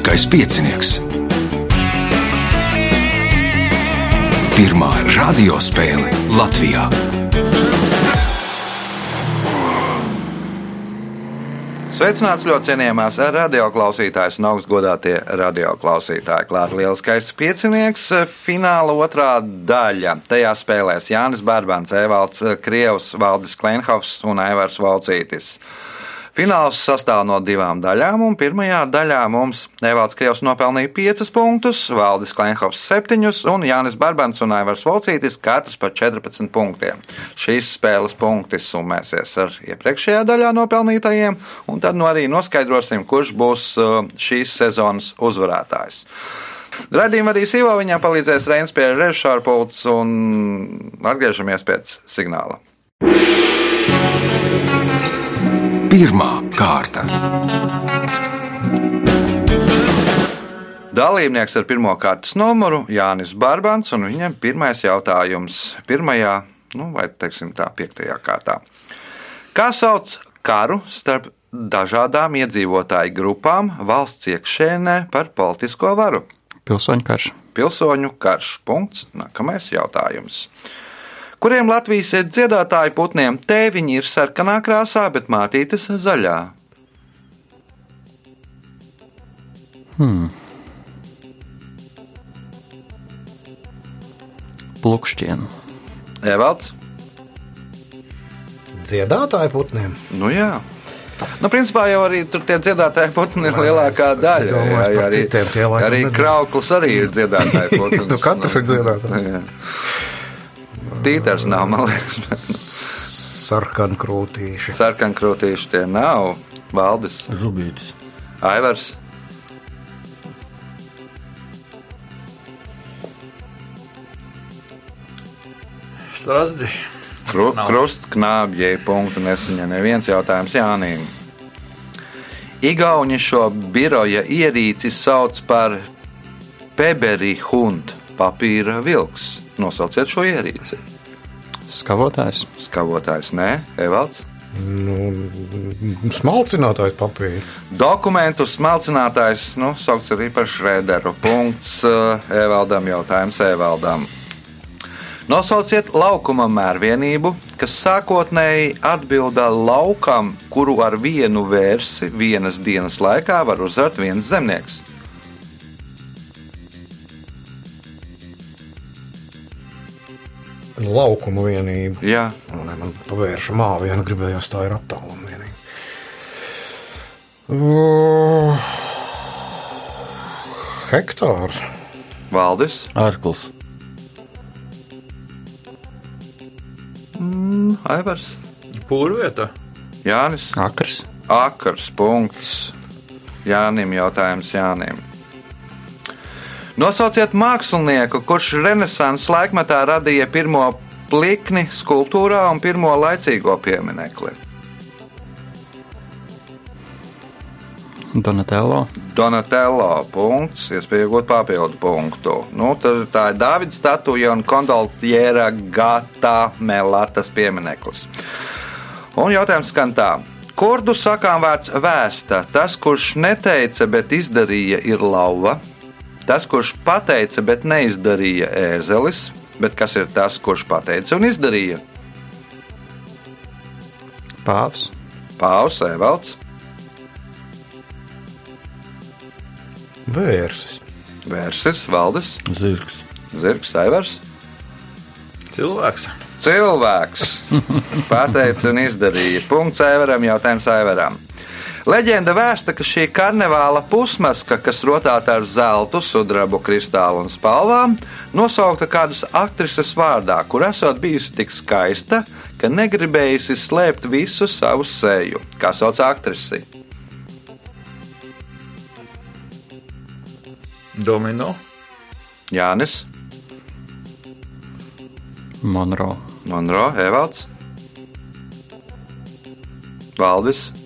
Lieliskais piecinieks. Pirmā radiospēle Latvijā. Sveicināts ļoti cienījamās radioklausītājas un augstgadātie radioklausītāji. Klāta lieliskais piecinieks, fināla otrā daļa. Tajā spēlēs Jānis Bārbāns, Evalds Krievs, Valdis Klenhovs un Aivars Valcītis. Fināls sastāv no divām daļām, un pirmajā daļā mums Evalds Krievs nopelnīja 5 punktus, Valdis Klenhovs 7 un Jānis Barbans un Aivars Volcītis katrs pa 14 punktiem. Šīs spēles punkti summēsies ar iepriekšējā daļā nopelnītajiem, un tad nu arī noskaidrosim, kurš būs uh, šīs sezonas uzvarētājs. Radījuma vadīs Ivo, viņam palīdzēs Reinas pie režisora pults un atgriežamies pēc signāla. Pirmā kārta. Dalībnieks ar pirmā kārtas numuru Jānis Barbans, un viņam pirmais jautājums pirmajā, nu, vai teiksim tā, piektajā kārtā. Kā sauc karu starp dažādām iedzīvotāju grupām valsts iekšēnē par politisko varu? Pilsoņu karš. Pilsoņu karš. Punkts. Nākamais jautājums kuriem Latvijas dziedātāju putniem tēviņi ir sarkanā krāsā, bet mātītes zaļā. Hmm. Plukšķienu. Evalds. Dziedātāju putniem. Nu jā. Nu, principā jau arī tur tie dziedātāji putni ir lielākā daļa. Domāju, Jā, jā, arī, citiem tie arī nezinu. krauklis arī ir dziedātāji putni. Nu, katrs ir dziedātājs. Tītars nav, man liekas. Sarkankrūtīši. Sarkankrūtīši tie nav. Valdis, Žubītis. Aivars. Strasdi. Kru. Krustknābjai punktu nesaņem neviens jautājums Jānim. Igauni šo biroja ierīci sauc par peberi hunt, papīra vilks. Nosauciet šo ierīci. Skavotājs. Skavotājs nē, Evalds. Nu, smalcinātājs papīra. Dokumentu smalcinātājs, nu, saukts arī par šrēderu. Punkts eh, Evaldam, jautājums Evaldam. Nosauciet laukuma mērvienību, kas sākotnēji atbilda laukam, kuru ar vienu vērsi vienas dienas laikā var uzvart viens zemnieks. Laukuma vienība. Jā, Nu, ne, man pavērša māju, viena gribējās tā ir attāluma vienība. Uh, hektārs. Valdis, Arkls. Aivars, Pūrvieta. Jānis, Akrs. Akars, punkts. Jānim jautājums Jānim. Nosauciet mākslinieku, kurš Renesanses laikmetā radīja pirmo plikni skulptūrā un pirmo laicīgo pieminekli. Donatello. Donatello punkts, iespēja iegūt papildu punktu. Nu, tad tā ir Dāvidas statuja un kondoltiera gata melatas piemineklis. Un jautājums skan tā. Kurdu sakām vārds vēsta? Tas, kurš neteica, bet izdarīja, ir lauva. Tas, kurš pateica, bet neizdarīja, ēzelis. Bet kas ir tas, kurš pateica un izdarīja? Pāvs. Pāvs, Evalds, Vērsis. Vērsis, Valdis, Zirgs. Zirgs, Aivars. Cilvēks. Cilvēks pateica un izdarīja. Punkts Aivaram, jautājums Aivaram. Leģenda vēsta, ka šī karnevāla pusmaska, kas rotāta ar zeltu, sudrabu, kristālu un spalvām, nosaukta kādas aktrises vārdā, kur esot bijusi tik skaista, ka negribējusi slēpt visu savu seju. Kā sauc aktrisi? Domino. Jānis, Monro. Monro, Evalds, Valdis.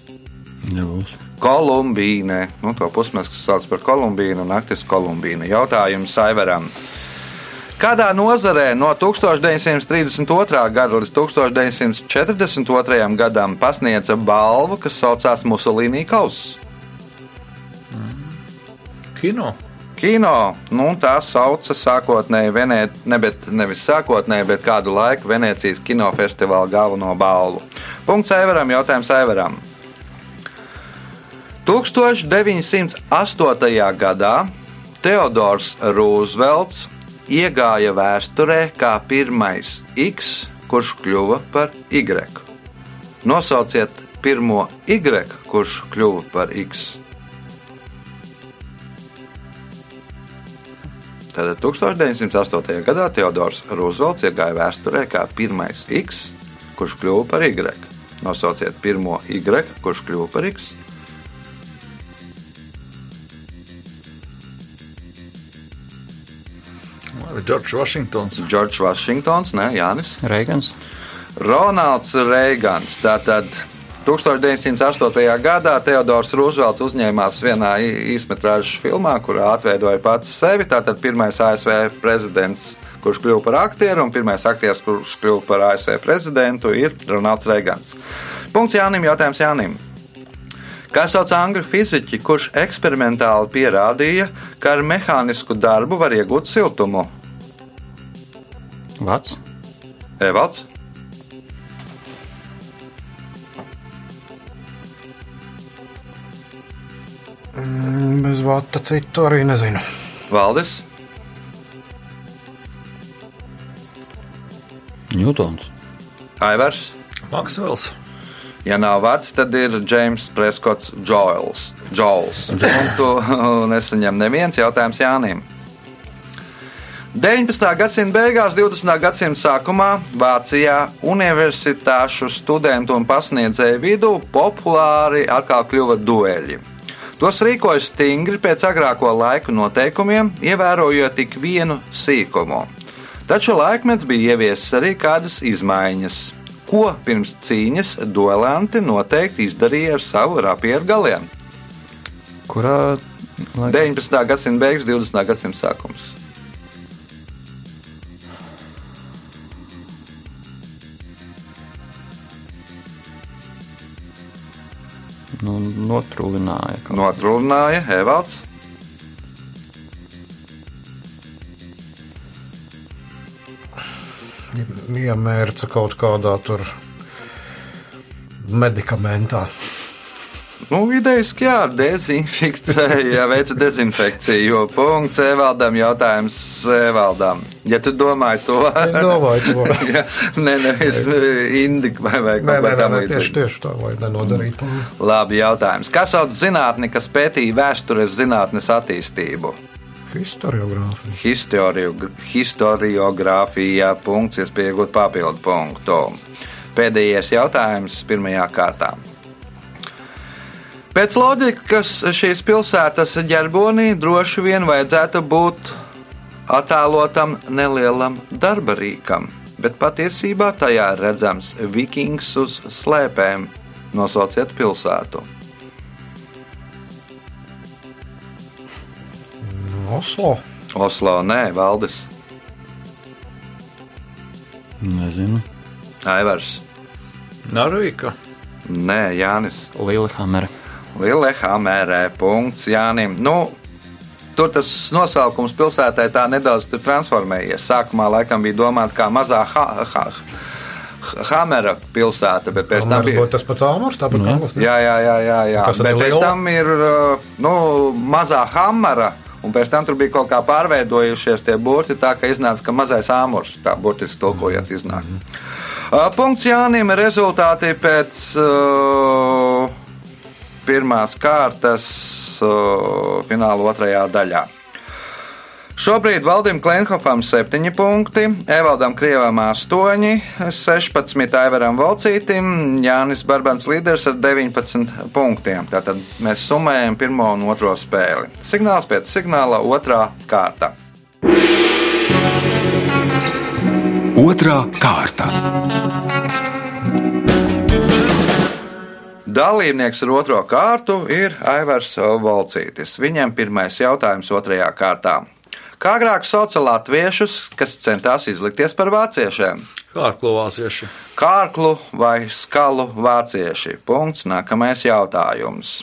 Kolumbīne. Nu, to pusmasku sauc par Kolumbīnu un naktis Kolumbīna. Jautājums Saiveram. Kādā nozarē no 1932. gada līdz 1942. gadam pasniedza balvu, kas saucās Musolīnī kausa? Kino. Kino, nu, tā sauca sākotnēji, Venē, ne, bet, nevis sākotnēji, bet kādu laiku Venecijas kinofestivāla galveno balvu. Punkts Eivaram, jautājums Eivaram. 1908. gadā Teodors Rūzvelts iegāja vēsturē kā pirmais X, kurš kļuva par Y. Nosauciet pirmo Y, kurš kļuva par X. Tātad 1908. gadā Teodors Rūzvelts iegāja vēsturē kā pirmais X, kurš kļuva par Y. Nosauciet pirmo Y, kurš kļuva par X. Džordžs Vašingtons. Džordžs Vašingtons, ne Jānis. Reigans. Ronalds Reigans. Tātad 1908. gadā Teodors Rūzvelts uzņēmās vienā īsmetrāžas filmā, kurā atveidoja pats sevi. Tātad pirmais ASV prezidents, kurš kļuva par aktieru, un pirmais aktieris, kurš kļuva par ASV prezidentu, ir Ronalds Reigans. Punkts Jānim, jautājums Jānim. Kā sauc angļu fiziķi, kurš eksperimentāli pierādīja, ka ar mehānisku darbu var iegūt siltumu? Vats. Evalds. Mm, Bez vata citu arī nezinu. Valdis. Ņūtons. Aivars. Maksvels. Ja nav vecs, tad ir James Preskots Džoils. Džoils. Un tu nesaņem neviens jautājums Jānim. 19. gadsimta beigās, 20. gadsimta sākumā Vācijā universitāšu studentu un pasniedzēju vidū populāri atkal kļuva dueļi. Tos rīkoja stingri pēc agrāko laiku noteikumiem, ievērojot tik vienu sīkumu. Taču laikmets bija ieviesis arī kādas izmaiņas, ko pirms cīņas duelanti noteikti izdarīja ar savu rapieru galiem. Kurā laikā? 19. gadsimta beigas, 20. gadsimta sākums. Nu, notrūlināja. Notrūlināja Evalds. Iemērca kaut kādā tur medikamentā. Nu, idejaski, jā, dezinficēja, veica dezinfekciju. Jo punkts Evaldam, jautājums Evaldam. Ja tu domāji to, Es domāju, to. ja, ne, nevis indika vai, vai Nē, kaut nē, kā nē, tam nē, tieši, tieši tā, lai nenodarītu. Labi, jautājums. Kas sauc zinātni, kas pētīja vēstures zinātnes attīstību? Historiogrāfija. Historio- Historiogrāfija punkts, iespēja iegūt papildu punktu. Pēdējais jautājums pirmajā kārtā. Pēc loģikas šīs pilsētas ģerbonī droši vien vajadzētu būt attēlotam nelielam darba rīkam, bet patiesībā tajā ir redzams vikings uz slēpēm. Nosauciet pilsētu. Oslo. Oslo, nē, Valdis, Nezinu. Aivars, Narvika. nē, Jānis. Lillehammer. Lillehammerē. Punkts Jānim. Nu, tur tas nosaukums pilsētai tā nedaudz tur transformējies. Sākumā laikam bija domāta kā mazā ha, ha, Hamera pilsēta, bet pēc tam Amers bija. būtu tas pats Āmurs, tāpat jā. Āmurs, ne? Jā, jā, jā, jā, jā. Bet pēc tam ir nu, mazā Hamera. Un pēc tam tur bija kaut kā pārveidojušies tie burti, tā ka iznāca, ka mazais āmurs, tā burtiski tulkojot, iznāk. Uh, Punkts Jānim rezultāti pēc uh, pirmās kārtas uh, fināla otrajā daļā. Šobrīd Valdim Klimhofam 7 punkti, Evaldam Krievam 8, 16 Aivaram Volcītim, Jānis Barbans līderis ar 19 punktiem. Tātad mēs summējam pirmo un otro spēli. Signāls pēc signāla otrā kārta. Otra kārta. Dalībnieks ar otro kārtu ir Aivars Volcītis. Viņam pirmais jautājums otrajā kārtā. Kā agrāk sauca latviešus, kas centās izlikties par vāciešiem? Kārklo vācieši. Kārklu vai skalu vācieši? Punkts. Nākamais jautājums.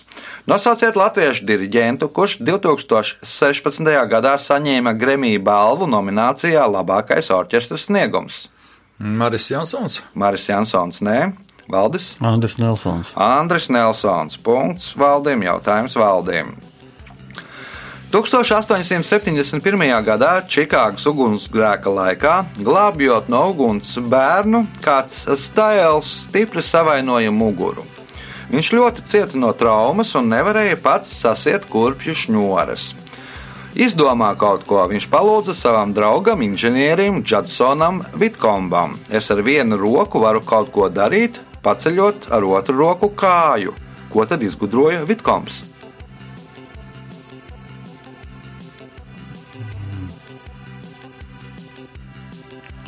Nosauciet latviešu diriģentu, kurš 2016. gadā saņēma Gremija balvu nominācijā Labākais orķestras sniegums. Maris Jansons. Maris Jansons, nē, Valdis. Andris Nelsons. Andris Nelsons. Punkts Valdim. Jautājums Valdim. 1871. gadā Čikāgas ugunsgrēka laikā, glābjot no uguns bērnu, kāds Stails stipri savainoja muguru. Viņš ļoti cieta no traumas un nevarēja pats sasiet kurpju šņores. Izdomā kaut ko, viņš palūdza savam draugam, inženierim Judsonam Vitkombam. Es ar vienu roku varu kaut ko darīt, paceļot ar otru roku kāju. Ko tad izgudroja Vitkoms?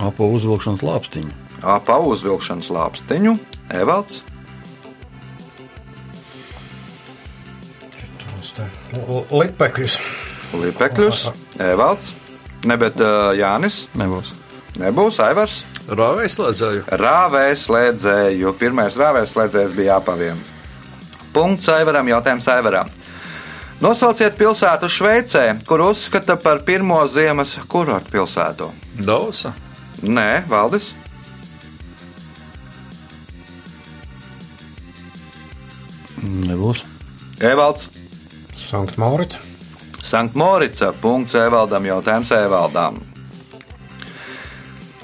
Apo uzvilkšanas lāpstiņu. Apa uzvilkšanas lāpstiņu, Evalds, Lipekļus. Lipekļus, Evalds, ne bet uh, Jānis, Nebūs. nebūs Aivars. Rāvējs slēdzēju. Rāvēs slēdzēju. Pirmais rāvēs slēdzējs bija apaviem. Punkts Aivaram, jautājums Aivaram. Nosauciet pilsētu Šveicē, kur uzskata par pirmo ziemas kurortu pilsētu. Dausa. Nē, Valdis. Nebūs. Evalds. Sankt Maurita. Sanktmorica. Punkts Evaldam, jautājums Evaldam.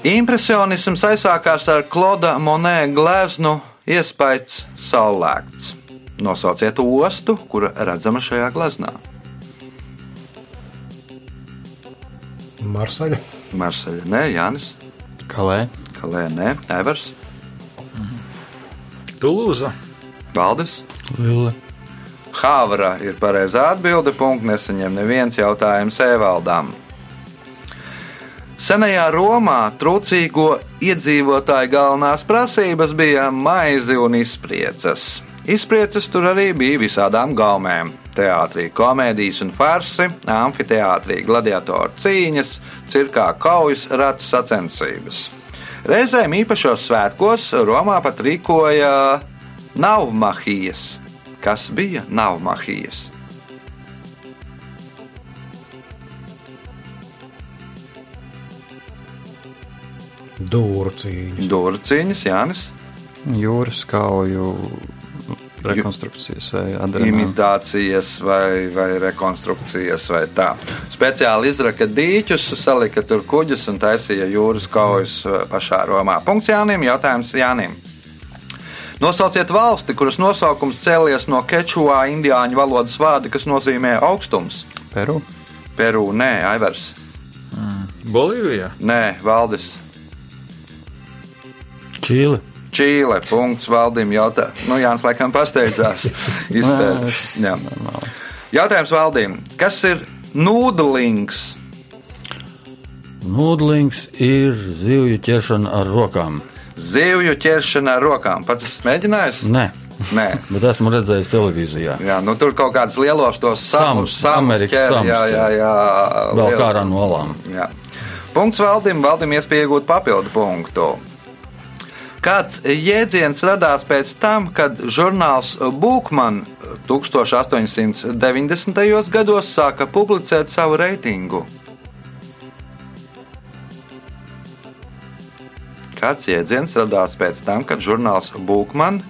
Impresionisms aizsākās ar Kloda Monē gleznu iespējas saulēkts. Nosauciet ostu, kura redzama šajā gleznā. Marseļa. Marseļa, nē, Jānis, Kalē. Kalē, nē, Evers, Tulūza. Valdis. Lille. Havra ir pareizā atbilde. Punkts nesaņem neviens jautājums Evaldam. Senajā Romā trūcīgo iedzīvotāju galvenās prasības bija maize un izpriecas. Izpriecas tur arī bija visādām gaumēm. Teātrī komēdijas un farsi, amfiteātrī gladiatoru cīņas, cirkā kaujas ratu sacensības. Reizēm īpašos svētkos Romā pat rīkoja Navmahijas. Kas bija Navmahijas? Dūru cīņa. Durciņas, Jānis, Jūras kauju rekonstrukcijas vai adrenalīna. imitācijas vai, vai rekonstrukcijas vai tā. Speciāli izraka dīķus, salika tur kuģus un taisīja jūras kaujas eh, pašā Romā. Punkts Jānim, jautājums Jānim. Nosauciet valsti, kuras nosaukums cēlies no kečuā indiāņu valodas vārda, kas nozīmē augstums. Peru. Peru, nē, Aivars, Bolīvija. nē, Valdis. Čīle. Čīle. Punkts valdim jautā. Nu, Jānis laikam pasteidzās. Izpēr. Jā. Jautājums valdīm. Kas ir nūdelings? Nūdlings ir zivju ķeršana ar rokām. Zivju ķeršana ar rokām. Pats esmu mēģinājis? Nē, Nē. bet esmu redzējis televīzijā. Jā, nu, tur kaut kādas lielos tos samus, Samus, ķer, samus jā, jā, jā. Vēl kā ārā no alām. Jā. Punkts valdim, valdim iespēja iegūt papildu punktu. Kāds jēdziens radās pēc tam, kad žurnāls Bookman 1890. gados sāka publicēt savu reitingu? Kāds jēdziens radās pēc tam, kad žurnāls Bookman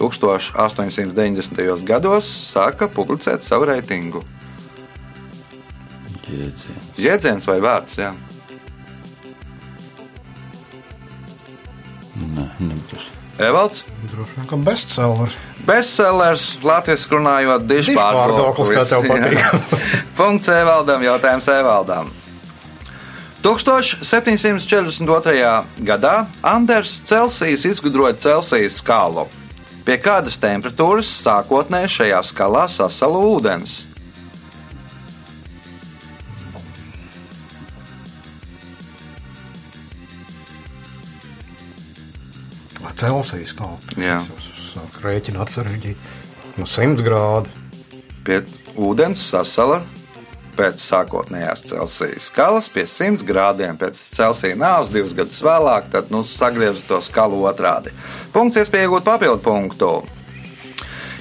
1890. gados sāka publicēt savu reitingu? Jēdziens. Jēdziens vai vārds? Jā. Nē, nebūs. Evalds? Droši vien, ka bestsellers. Bestsellers, latviešu runājot, Dižpārdoklis, kā tev patīk. Jā. Punkts Evaldam, jautājums Evaldam. 1742. gadā Anders Celsijs izgudroja Celsijas skalu. Pie kādas temperatūras sākotnēji šajā skalā sasala ūdens? Celsijas kalps. Jā. Sāk rēķināt sarežģīt. No 100 grādu. Pie ūdens sasala pēc sākotnējās Celsijas skalas pie 100 grādiem. Pēc Celsija nāves divus gadus vēlāk, tad nu, sagriež to skalu otrādi. Punkts iespēja iegūt papildu punktu.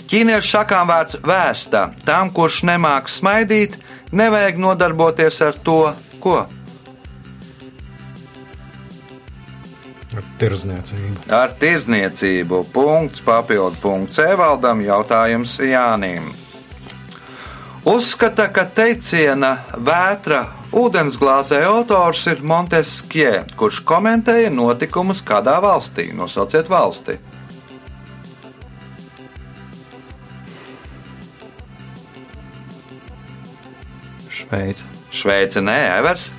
Ķīniešu šakām vērts vēsta tam, kurš nemāk smaidīt, nevajag nodarboties ar to, ko Ar tirzniecību. ar tirzniecību. Punkts, papildu punkts Evaldam, jautājums Jānim. Uzskata, ka teiciena vētra ūdensglāzē autors ir Montesquieu, kurš komentēja notikumus kādā valstī. Nosauciet valsti. Šveice. Šveice, nē, Evers,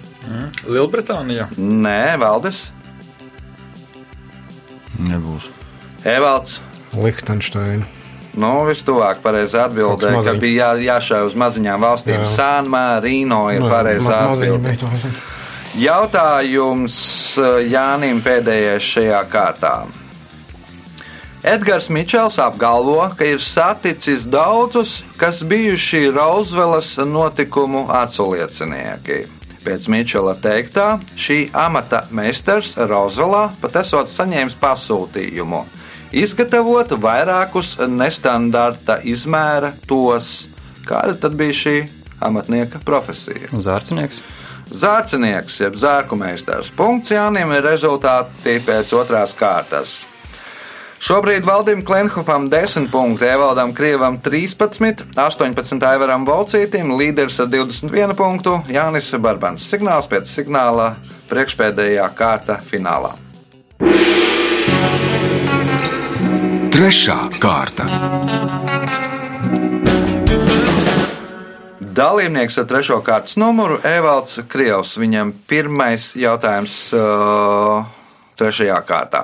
Lielbritānija. nē, Valdis, Evalds. Liechtensteina. Nu, vistuvāk pareizā atbildē, ka bija jā, jāšauj uz maziņām valstīm. Jā. Sānmā, Rīno ir Nu, pareizā atbildē. Jautājums eh, Jānim pēdējais šajā kārtā. Edgars Mičels apgalvo, ka ir saticis daudzus, kas bijuši Rooseveltas notikumu atsauliecinieki. Pēc Mičela teiktā, šī amata meistars Rooseveltā pat esot saņēmis pasūtījumu izgatavot vairākus nestandarta izmēra tos. Kāda tad bija šī amatnieka profesija? Zārcinieks. Zārcinieks, jeb zārku meistars. Punkts Jānim ir rezultāti pēc otrās kārtas. Šobrīd Valdim Klenhofam 10 punkti, Evaldam Krievam 13, 18 Aivaram Volcītim, līderis ar 21 punktu, Jānis Barbans. Signāls pēc signāla priekšpēdējā kārta finālā. Trešā kārta. Dalībnieks ar trešo kārtas numuru Evalds Krievs. Viņam pirmais jautājums uh, trešajā kārtā.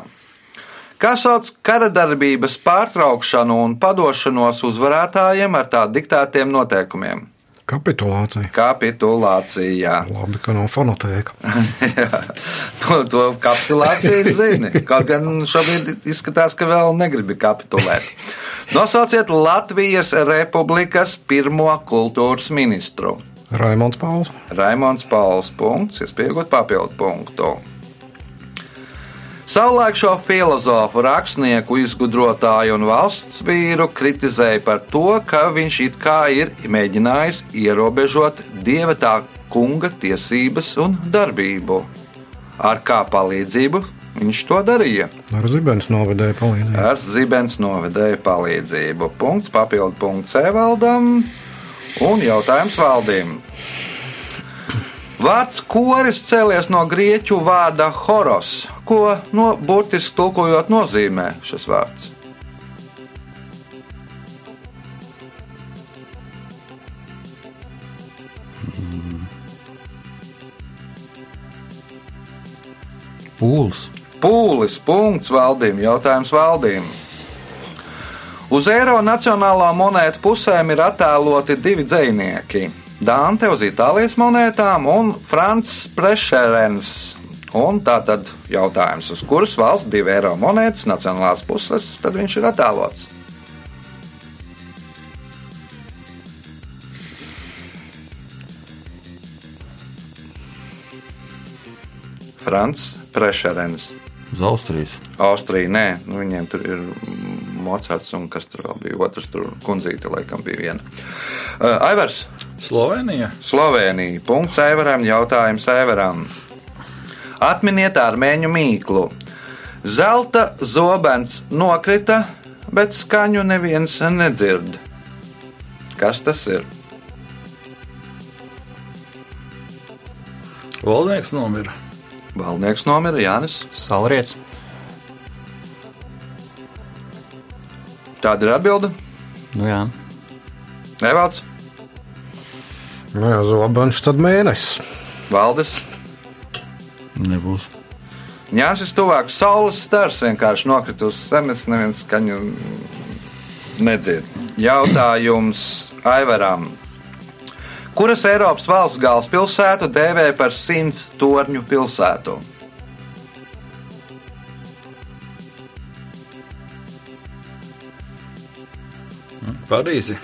Kā sauc kara darbības pārtraukšanu un padošanos uzvarētājiem ar tā diktētiem noteikumiem? Kapitulācija. Kapitulācija. Labi, ka nav fonotēka. To, to kapitulāciju zini. Kaut gan šobrīd izskatās, ka vēl negribi kapitulēt. Nosauciet Latvijas Republikas pirmo kultūras ministru. Raimons Pauls. Raimons Pauls. Punkts, iespējot papildu punktu. Savulaik šo filozofu, rakstnieku, izgudrotāju un valsts vīru kritizēja par to, ka viņš it kā ir mēģinājis ierobežot dievatā kunga tiesības un darbību. Ar kā palīdzību viņš to darīja? Ar zibens novedēju palīdzību. Ar zibens novedēja palīdzību. Punkts, papildu punkts Evaldam un jautājums valdīm. Vārds koris cēlies no grieķu vārda horos, ko no burtiski tulkojot nozīmē šis vārds. Pūlis. Pūlis, punkts valdīm, jautājums valdīm. Uz eiro nacionālā monētu pusēm ir attēloti divi dzinieki. Dante uz Itālijas monētām un Frančs Prešerens. Un tā tad jautājums, uz kuras valsts divi eiro monētas nacionālās puses, tad viņš ir attēlots. Frančs Prešerens. Uz Austrijas. Austrija, nē, nu, viņiem tur ir Mocards un kas tur vēl bija. Otrs tur kundzīte, laikam, bija viena. Uh, Aivars, Slovenija. Slovenija. Punkts Aivaram, jautājums Aivaram. Atminiet armēņu mīklu. Zelta zobens nokrita, bet skaņu neviens nedzird. Kas tas ir? Valdnieks nomira. Valdnieks nomira Jānis. Salriets. Tāda ir atbilde. Nu jā. Nevalds, jā, zobens tad mēnesis. Valdis. Nebūs. Ņāsis tuvāk saules stars vienkārši nokrita uz zemes, neviens skaņu nedzird. Jautājums Aivaram. Kuras Eiropas valsts galvaspilsētu dēvē par simts torņu pilsētu? Parīzi.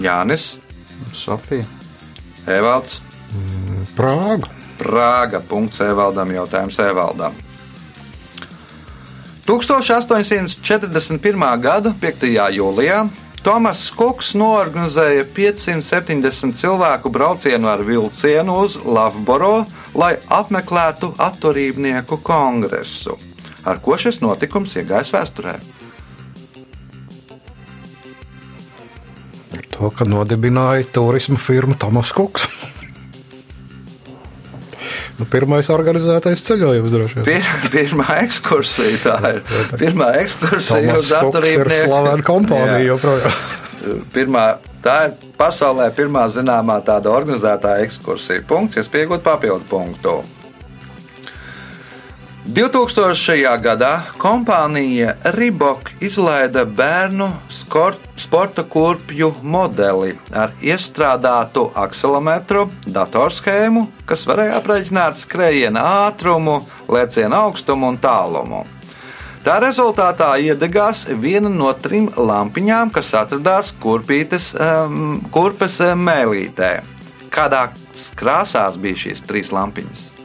Jānis, Sofija. Evalds, Prāga. Prāga. Punkts Evaldam, jautājums Evaldam. 1841. gada 5. jūlijā Tomas Kuks norganizēja 570 cilvēku braucienu ar vilcienu uz Lavboro, lai apmeklētu atturībnieku kongresu. Ar ko šis notikums iegājis vēsturē? Ar to, ka nodibināja turisma firmu Tomas Kuks. Nu, pirmais organizētais ceļojums droši vien. Pir, pirmā ekskursija tā ir. Pirmā ekskursija uz atturībnieku. slavena kompānija Jā. joprojām. Pirmā, tā ir pasaulē pirmā zināmā tāda organizētā ekskursija. Punkts, es pieņemu papildu punktu. 2000. gadā kompānija Reebok izlaida bērnu skor- sporta kurpju modeli ar iestrādātu akselometru, datorschēmu, kas varēja aprēķināt skrējiena ātrumu, lēciena augstumu un tālumu. Tā rezultātā iedegās viena no trim lampiņām, kas atradās kurpītes, um, kurpes mēlītē. Kādā krāsās bija šīs trīs lampiņas?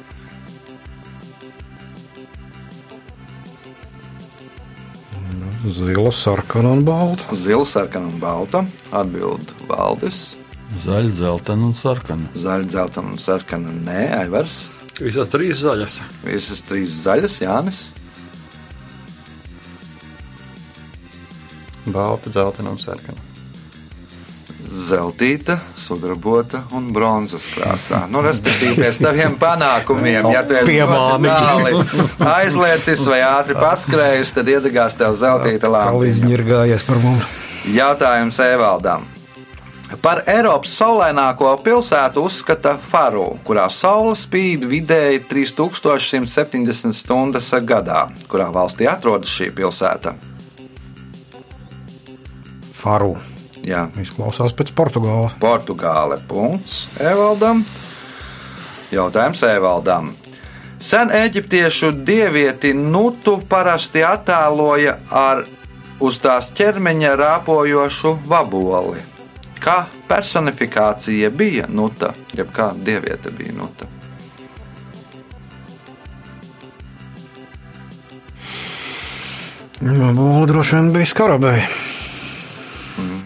Zila, sarkana un balta. Zila, sarkana un balta. Atbild Valdis. Zaļa, dzeltena un sarkana. Zaļa, dzeltena un sarkana. Nē, Aivars. Visas trīs zaļas. Visas trīs zaļas, Jānis. Balta, dzeltena un sarkana. Zeltīta, sudrabota un bronzas krāsā. Nu, respektīvi, pēc taviem panākumiem, ja tu esi Piemānīgi. aizliecis vai ātri paskrējis, tad iedegās tev zeltīta lampiņa. izņirgājies par mums. Jautājums Evaldam. Par Eiropas saulaināko pilsētu uzskata Faru, kurā saule spīd vidēji 3170 stundas gadā. Kurā valstī atrodas šī pilsēta? Faru. Jā, Izklausās pēc Portugāles. Portugāle. Punkts Evaldam. Jautājums Evaldam. Sen eģiptiešu dievieti Nutu parasti attēloja ar uz tās ķermeņa rāpojošu vaboli. Kā personifikācija bija Nuta, jeb kā dieviete bija Nuta? Bola droši vien bija skarabēji.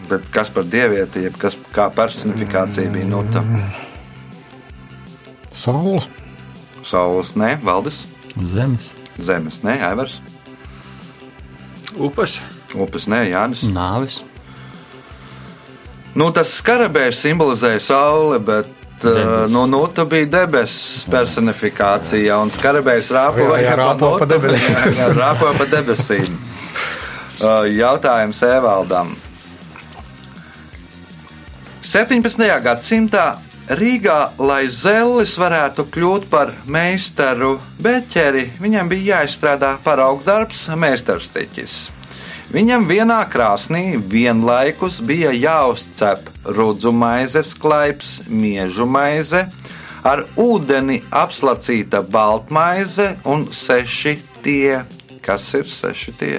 Bet kas par dievieti, jeb kas, kā personifikācija bija Nuta? Saula. Saules, nē, Valdis, Zemes, Zemes, nē, Aivars, Upes. Upes, nē, Jānis. nāvis, Nu, tas skarabējs simbolizēja sauli, bet uh, Debesis. nu, nu, tā bija debesu personifikācija. Un skarabējs rāpoja rāpo debesīm. Pa debesīm. Uh, Jautājums Evaldam. 17. gadsimtā Rīgā, lai Zellis varētu kļūt par meistaru beķeri, viņam bija jāizstrādā paraugdarbs, meistarstiķis. Viņam vienā krāsnī vienlaikus bija jāuzcep rudzu maizes klaips, miežu maize, ar ūdeni apslacīta baltmaize un seši tie. Kas ir seši tie?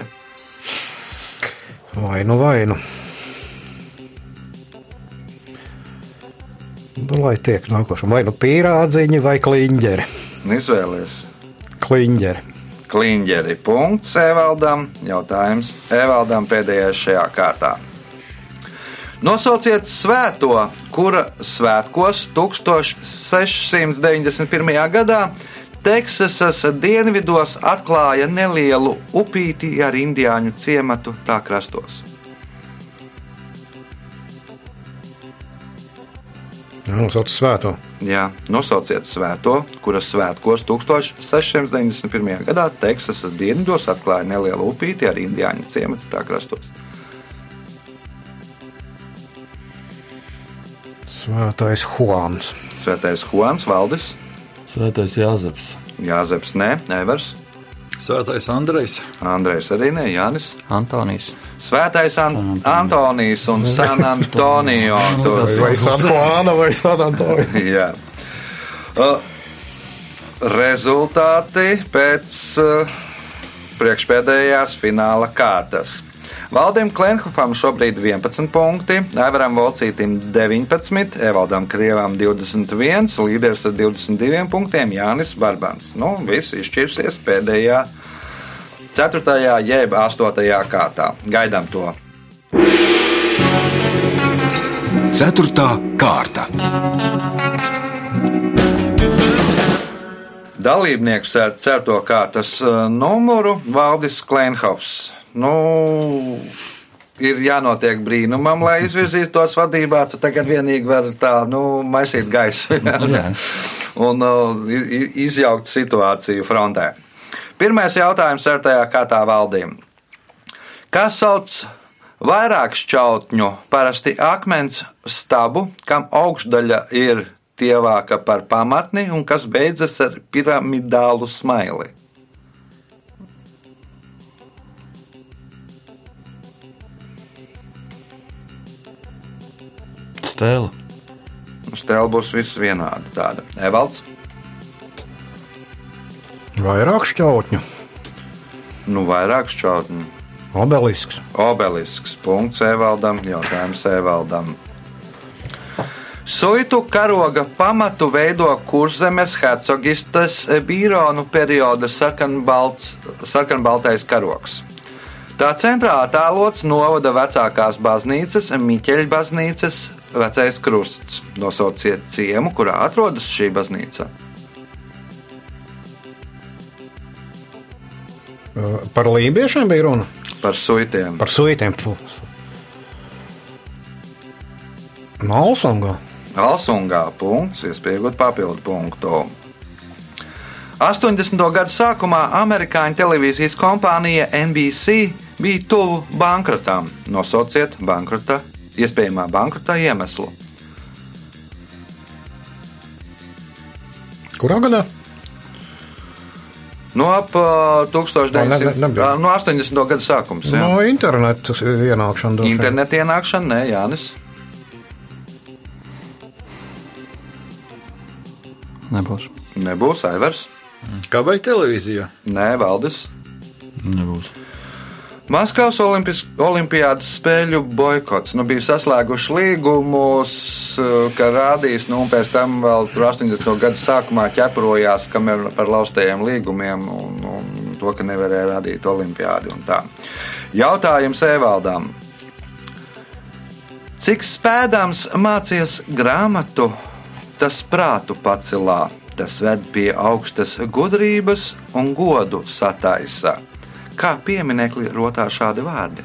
Vainu, vainu. Nu, lai tiek nākošais. Vai nu pīrādziņi vai kliņģeri. Nu, Izvēlies! Kliņģeri. Kliņģeri. Punkts Evaldam. Jautājums Evaldam pēdējais šajā kārtā. Nosauciet svēto, kura svētkos 1691. gadā Teksasas dienvidos atklāja nelielu upīti ar indiāņu ciematu tā krastos. Jā, nosauc svēto. Jā, nosauciet svēto, kuras svētkos 1691. gadā Teksasas dienvidos atklāja nelielu upīti ar indiāņu ciematu tā krastos. Svētais Juans. Svētais Juans Valdis, Svētais Jāzeps, Jāzeps, Nē, Evers, Svētais Andrejs. Andrejs arī ne, Jānis. Antonijs, Svētais An Antonijs un San Antonio. Tur, Vai San Juana vai San Antonio. jā. Uh, rezultāti pēc uh, priekšpēdējās fināla kārtas. Valdim Klenhofam šobrīd 11 punkti, Aivaram Volcītim 19, Evaldam Krievam 21, līderis ar 22 punktiem Jānis Barbans. Nu, viss izšķirsies pēdējā 4. jeb 8. kārtā. Gaidām to! Ceturtā kārta. Dalībnieks ar 4. kārtas uh, numuru Valdis Klenhofs. Nu, ir jānotiek brīnumam, lai izvirzītu tos vadībā. Tu tagad vienīgi vari tā, nu, maisīt gaisu Jā. un i- izjaukt situāciju frontē. Pirmais jautājums ar tajā kārtā valdīm. Kas sauc vairāk šķautņu, parasti akmens stabu, kam augšdaļa ir tievāka par pamatni un kas beidzas ar piramidālu smaili? Stēla. Uz tēla būs viss vienādi. Tāda Evalds, Vairāk šķautņu, nu vairāk šķautņu. obelisks. Obelisks. Punkts Evaldam. Jautājums Evaldam. Suitu karoga pamatu veido kurzemes hercogistas bīronu perioda sarkanbaltais karogs. Tā centrā attēlots novada vecākās baznīcas, Miķeļa baznīcas vecais krusts. Nosauciet ciemu, kurā atrodas šī baznīca. Par lībiešiem bija runa. Par suitiem. Par suitiem. Pu. Malsungā. Alsungā punkts, iespējot papildu punktu. 80. gada sākumā amerikāņu televīzijas kompānija NBC bija tuvu bankrotam. Nosauciet bankrota, iespējamā bankrota iemeslu. Kurā gadā? No ap uh, 1900. Ne, ne, no 80. gada sākums. jā. No interneta ienākšana. Interneta ienākšana, nē, Jānis. Nebūs. Nebūs Aivars, Kā vai televīzijā? nē, Valdis. Nebūs. Maskavas Olimpiādas spēļu boikots. Nu, bija saslēguši līgumus, eh, ka rādīs, nu, un pēc tam vēl tur 80. gada sākumā ķeprojās, par laustajiem līgumiem un, un to, ka nevarēja rādīt Olimpiādi. Jautājums Evaldam. Cik spēdams mācies grāmatu, tas prātu pacelā, tas ved pie augstas gudrības un godu sataisa. Kā pieminekli rotā šādi vārdi?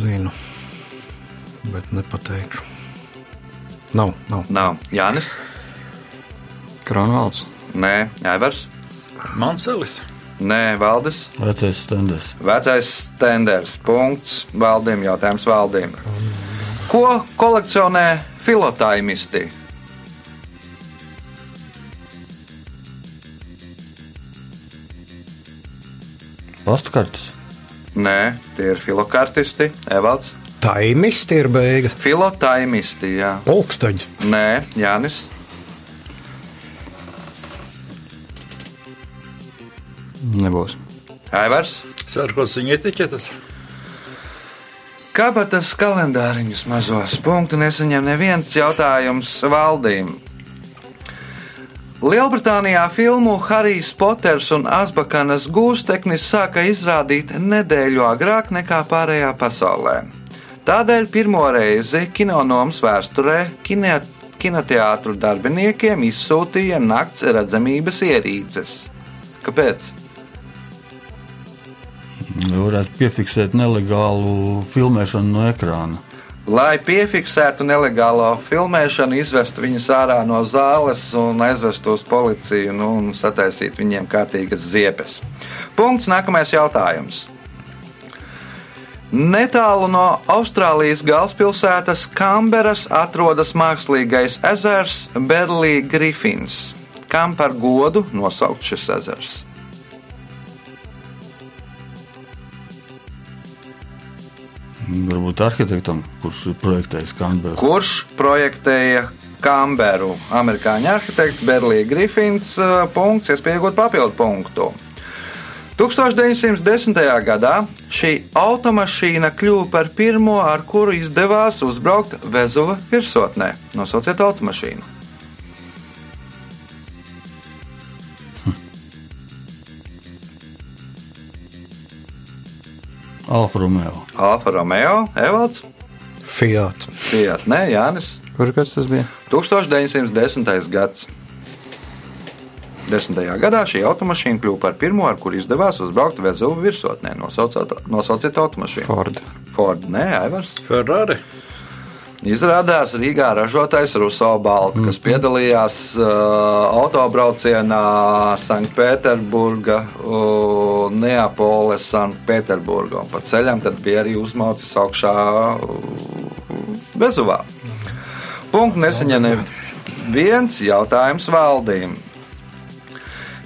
Zinu, bet nepateikšu. Nav, nav. Nav Jānis, Kronvalds. Nē, Aivars, Manselis. Nē, Valdis. Vecais stenders. Vecais stenders. Punkts. Valdim jautājums valdīm. Ko kolekcionē filotaimisti? Pastkartes. Nē, tie ir filokartisti. Evalds. Taimisti ir beigas. Filotaimisti, jā. Pulksteģi. Nē, Jānis. Nebūs. Aivars. Sērkos viņa etiķetes. Kabatas kalendāriņus mazos punktu nesaņem neviens jautājums valdīm. Lielbritānijā filmu Harijs Poters un Asbakanas gūsteknis sāka izrādīt nedēļu agrāk nekā pārējā pasaulē. Tādēļ pirmo reizi kinonomas vēsturē kine, kinoteātru darbiniekiem izsūtīja nakts redzamības ierīces. Kāpēc? Varētu piefiksēt nelegālu filmēšanu no ekrāna. Lai piefiksētu nelegālo filmēšanu, izvestu viņus ārā no zāles un aizvestu uz policiju nu, un sataisītu viņiem kārtīgas ziepes. Punkts. Nākamais jautājums. Netālu no Austrālijas galvaspilsētas Canberas atrodas mākslīgais ezers Berlī Griffins. Kam par godu nosaukt šis ezers? Varbūt arhitektam, kurš ir projektējis Kanberu. Kurš projektēja Kamberu? Amerikāņu arhitekts Berlīns Grifins. uh, Punkts, iespējot papildu punktu. 1910. gadā šī automašīna kļuva par pirmo, ar kuru izdevās uzbraukt Vezuva virsotnē. Nosauciet automašīnu. Alfa Romeo. Alfa Romeo, Evalds, Fiat. Fiat, nē, Jānis. Kurš gads tas bija? 1910. gads. Desmitajā gadā šī automašīna kļuva par pirmo, ar kuru izdevās uzbraukt Vezuva virsotnē. Nosauciet, nosauciet automašīnu. Ford. Ford, nē, Aivars. Ferrari. Izrādās Rīgā ražotais Ruso Balts, kas piedalījās uh, autobraucienā uh, Neapoles, Sanktpēterburga. Un pa ceļam bija arī uzmaucis augšā uh, Vezuvā. Punkts nesaņem neviens jautājums valdīm.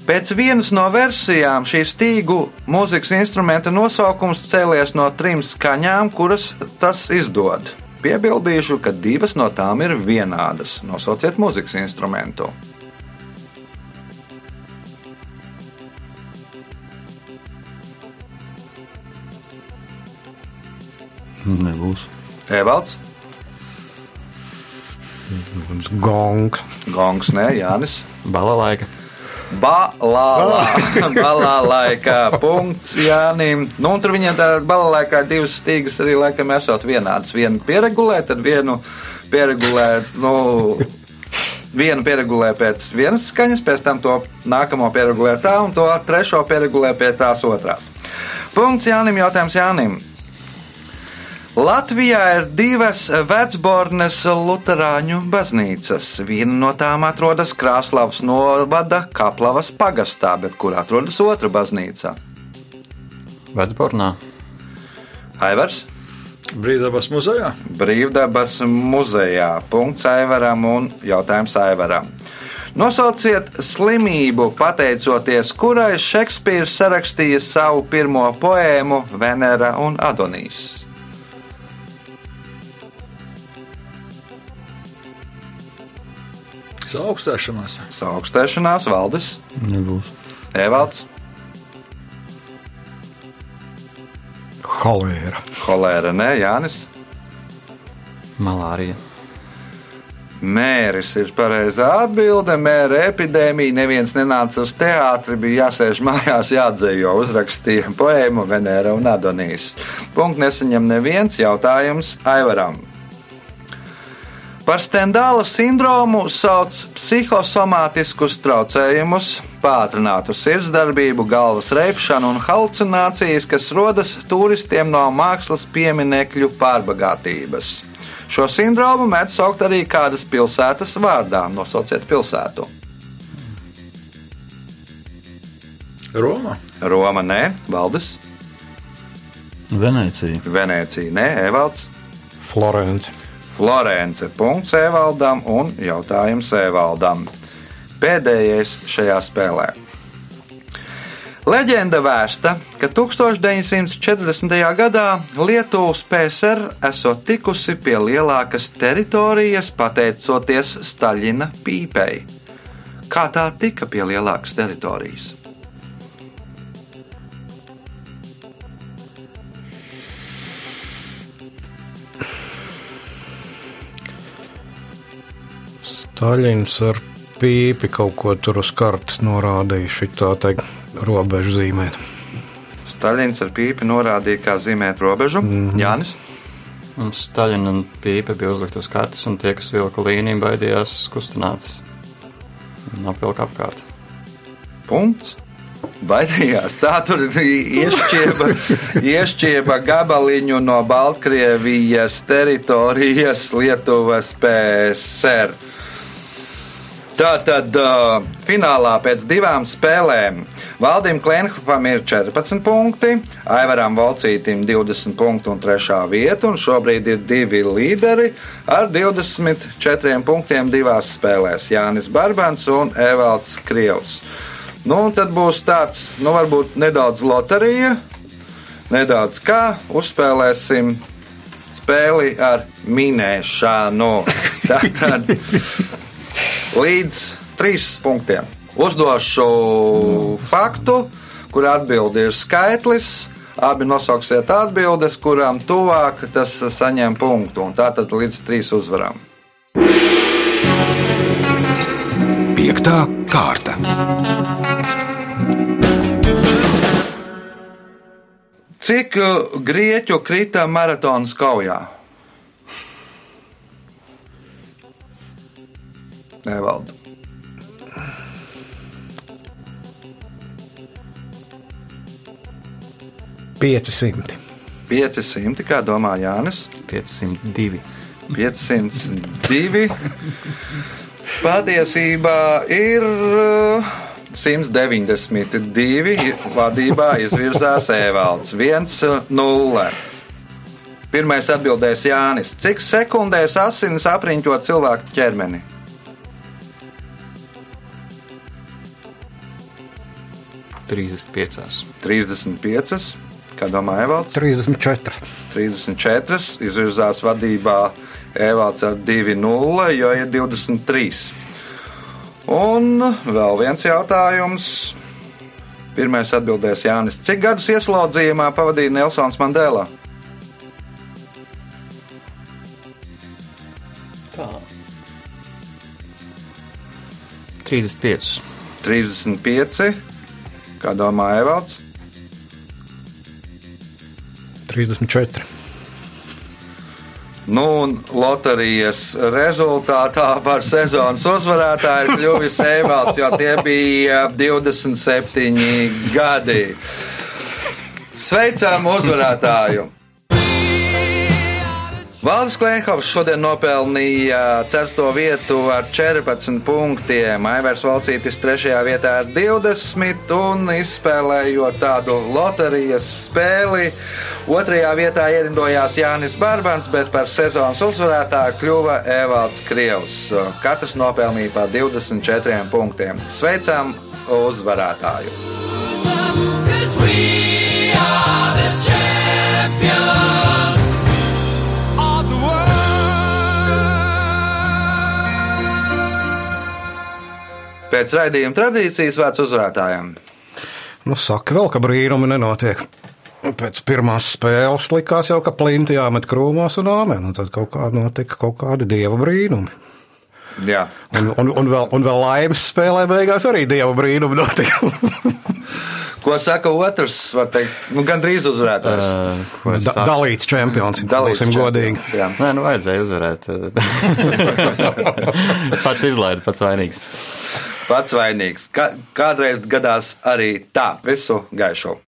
Pēc vienas no versijām šī stīgu mūzikas instrumenta nosaukums cēlies no trim skaņām, kuras tas izdod. Piebildīšu, ka divas no tām ir vienādas. Nosauciet mūzikas instrumentu. Nebūs. Evalds, Gongs. Gongs, nē, Jānis. Balalaika. Balālā, balālaikā, punkts Jānim. Nu, un tur viņiem tā balālaikā ir divas stīgas arī laikam esot vienādas. Vienu pieregulē, tad vienu pieregulē, nu, vienu pieregulē pēc vienas skaņas, pēc tam to nākamo pieregulē tā, un to trešo pieregulē pie tās otrās. Punkts Jānim, jautājums Jānim. Latvijā ir divas vecbornes luterāņu baznīcas. Viena no tām atrodas Krāslavas novada Kaplavas pagastā, bet kur atrodas otra baznīca? Vecbornā. Aivars, Brīvdabas muzejā. Brīvdabas muzejā. Punkts Aivaram un jautājums Aivaram. Nosauciet slimību, pateicoties kurai Šekspīrs sarakstīja savu pirmo poēmu Venera un Adonijas. Augstēšanās. Saaugstēšanās, Valdis, Nebūs. Evalds, Holēra. Holēra, nē, Jānis. Malārija. Mēris ir pareizā atbilde. Mēra epidēmija. Neviens nenāca uz teātri, bija jāsēž mājās, jādzējo. Uzrakstīja poēmu Venēra un Adonijas. Punkts nesaņem neviens jautājums Aivaram. Par Stendāla sindromu sauc psihosomātiskus traucējumus, pātrinātu sirdsdarbību, galvas reibšanu un halucinācijas, kas rodas turistiem no mākslas pieminekļu pārbagātības. Šo sindromu mēdz saukt arī kādas pilsētas vārdā. Nosauciet pilsētu. Roma. Roma, nē, Valdis, Venecija. Venecija, nē, Evalds. Florence. Florence. Punkts Evaldam un jautājums Evaldam. Pēdējais šajā spēlē. Leģenda vēsta, ka 1940. gadā Lietuvas PSR esot tikusi pie lielākas teritorijas pateicoties Staļina pīpei. Kā tā tika pie lielākas teritorijas? Staļins ar pīpi kaut ko tur uz kartes norādīja, šitā teikt robežu zīmēt. Staļins ar pīpi norādīja, kā zīmēt robežu. Mm -hmm. Jānis. Un Staļina un Pīpe bija uzlikta uz kartes, un tie, kas vilka līniju, baidījās kustināts. Un apvilka apkārt. Punkts. Baidījās. Tā tur iešķieba, iešķieba gabaliņu no Baltkrievijas teritorijas Lietuvas PSR. Tātad uh, finālā pēc divām spēlēm Valdim Klimam ir 14 punkti, Aivaram Valcītam 20 punkti un 3 vieta, un šobrīd ir divi līderi ar 24 punktiem divās spēlēs - Jānis Barbans un Evalds Krievs. Nu, tad būs tāds, nu, varbūt nedaudz loterija, nedaudz kā uzspēlēsim spēli ar minēšanu. Tātad līdz trīs punktiem. Uzdošu faktu, kur atbildi ir skaitlis. Abi nosauksiet atbildes, kurām tuvāk tas saņem punktu. un Tātad līdz trīs uzvarām. Piektā kārta. Cik grieķu krita maratonas kaujā? Nevalda. Pieci simti. 500, kā domā Jānis? 502. 502. Patiesībā ir uh, 192. Vadībā izvirzās Evalds 1-0. Pirmais atbildēs Jānis. Cik sekundēs asinis apriņķo cilvēku ķermeni? Trīsdesmit piecās. 35. Kā domā Evalds? 34. 34. Izvirzās vadībā Evalds ar 2-0, jo ir 23. Un vēl viens jautājums. Pirmais atbildēs Jānis. Cik gadus ieslodzījumā pavadīja Nelsons Mandela? Tā. 35. 35. Kā domā Evalds? 34. Nu, un loterijas rezultātā par sezonas uzvarētāju ir kļuvis Evalds, jo tie bija 27 gadi. Sveicam uzvarētāju! Valdis Klimkovs šodien nopelnīja 4. vietu ar 14 punktiem. Aivars Valcītis 3. vietā ar 20 un izspēlējot tādu loterijas spēli. Otrajā vietā ierindojās Jānis Barbans, bet par sezonas uzvarētāju kļuva Evalds Krievs. Katrs nopelnīja pa 24 punktiem. Sveicam uzvarētāju! Cause we are the champions Pēc raidījuma tradīcijas vārds uzvarētājiem. Nu, saka vēl, ka brīnumi nenotiek. Pēc pirmās spēles likās jau, ka plinti jāmet krūmos un āmen, un tad kaut kā notika kaut kādi dieva brīnumi. Jā. Un, un, un, vēl, un vēl laimes spēlē beigās arī dieva brīnumi notika. Ko saka otrs? Var teikt, nu, gan drīz uzvarētājs. Uh, Da, saku? dalīts čempions, Dalīts būsim godīgi. jā. Nē, nu vajadzēja uzvarēt. pats izlaida, pats vainīgs. Pats vainīgs. Kā, kādreiz gadās arī tā. Visu gaišu!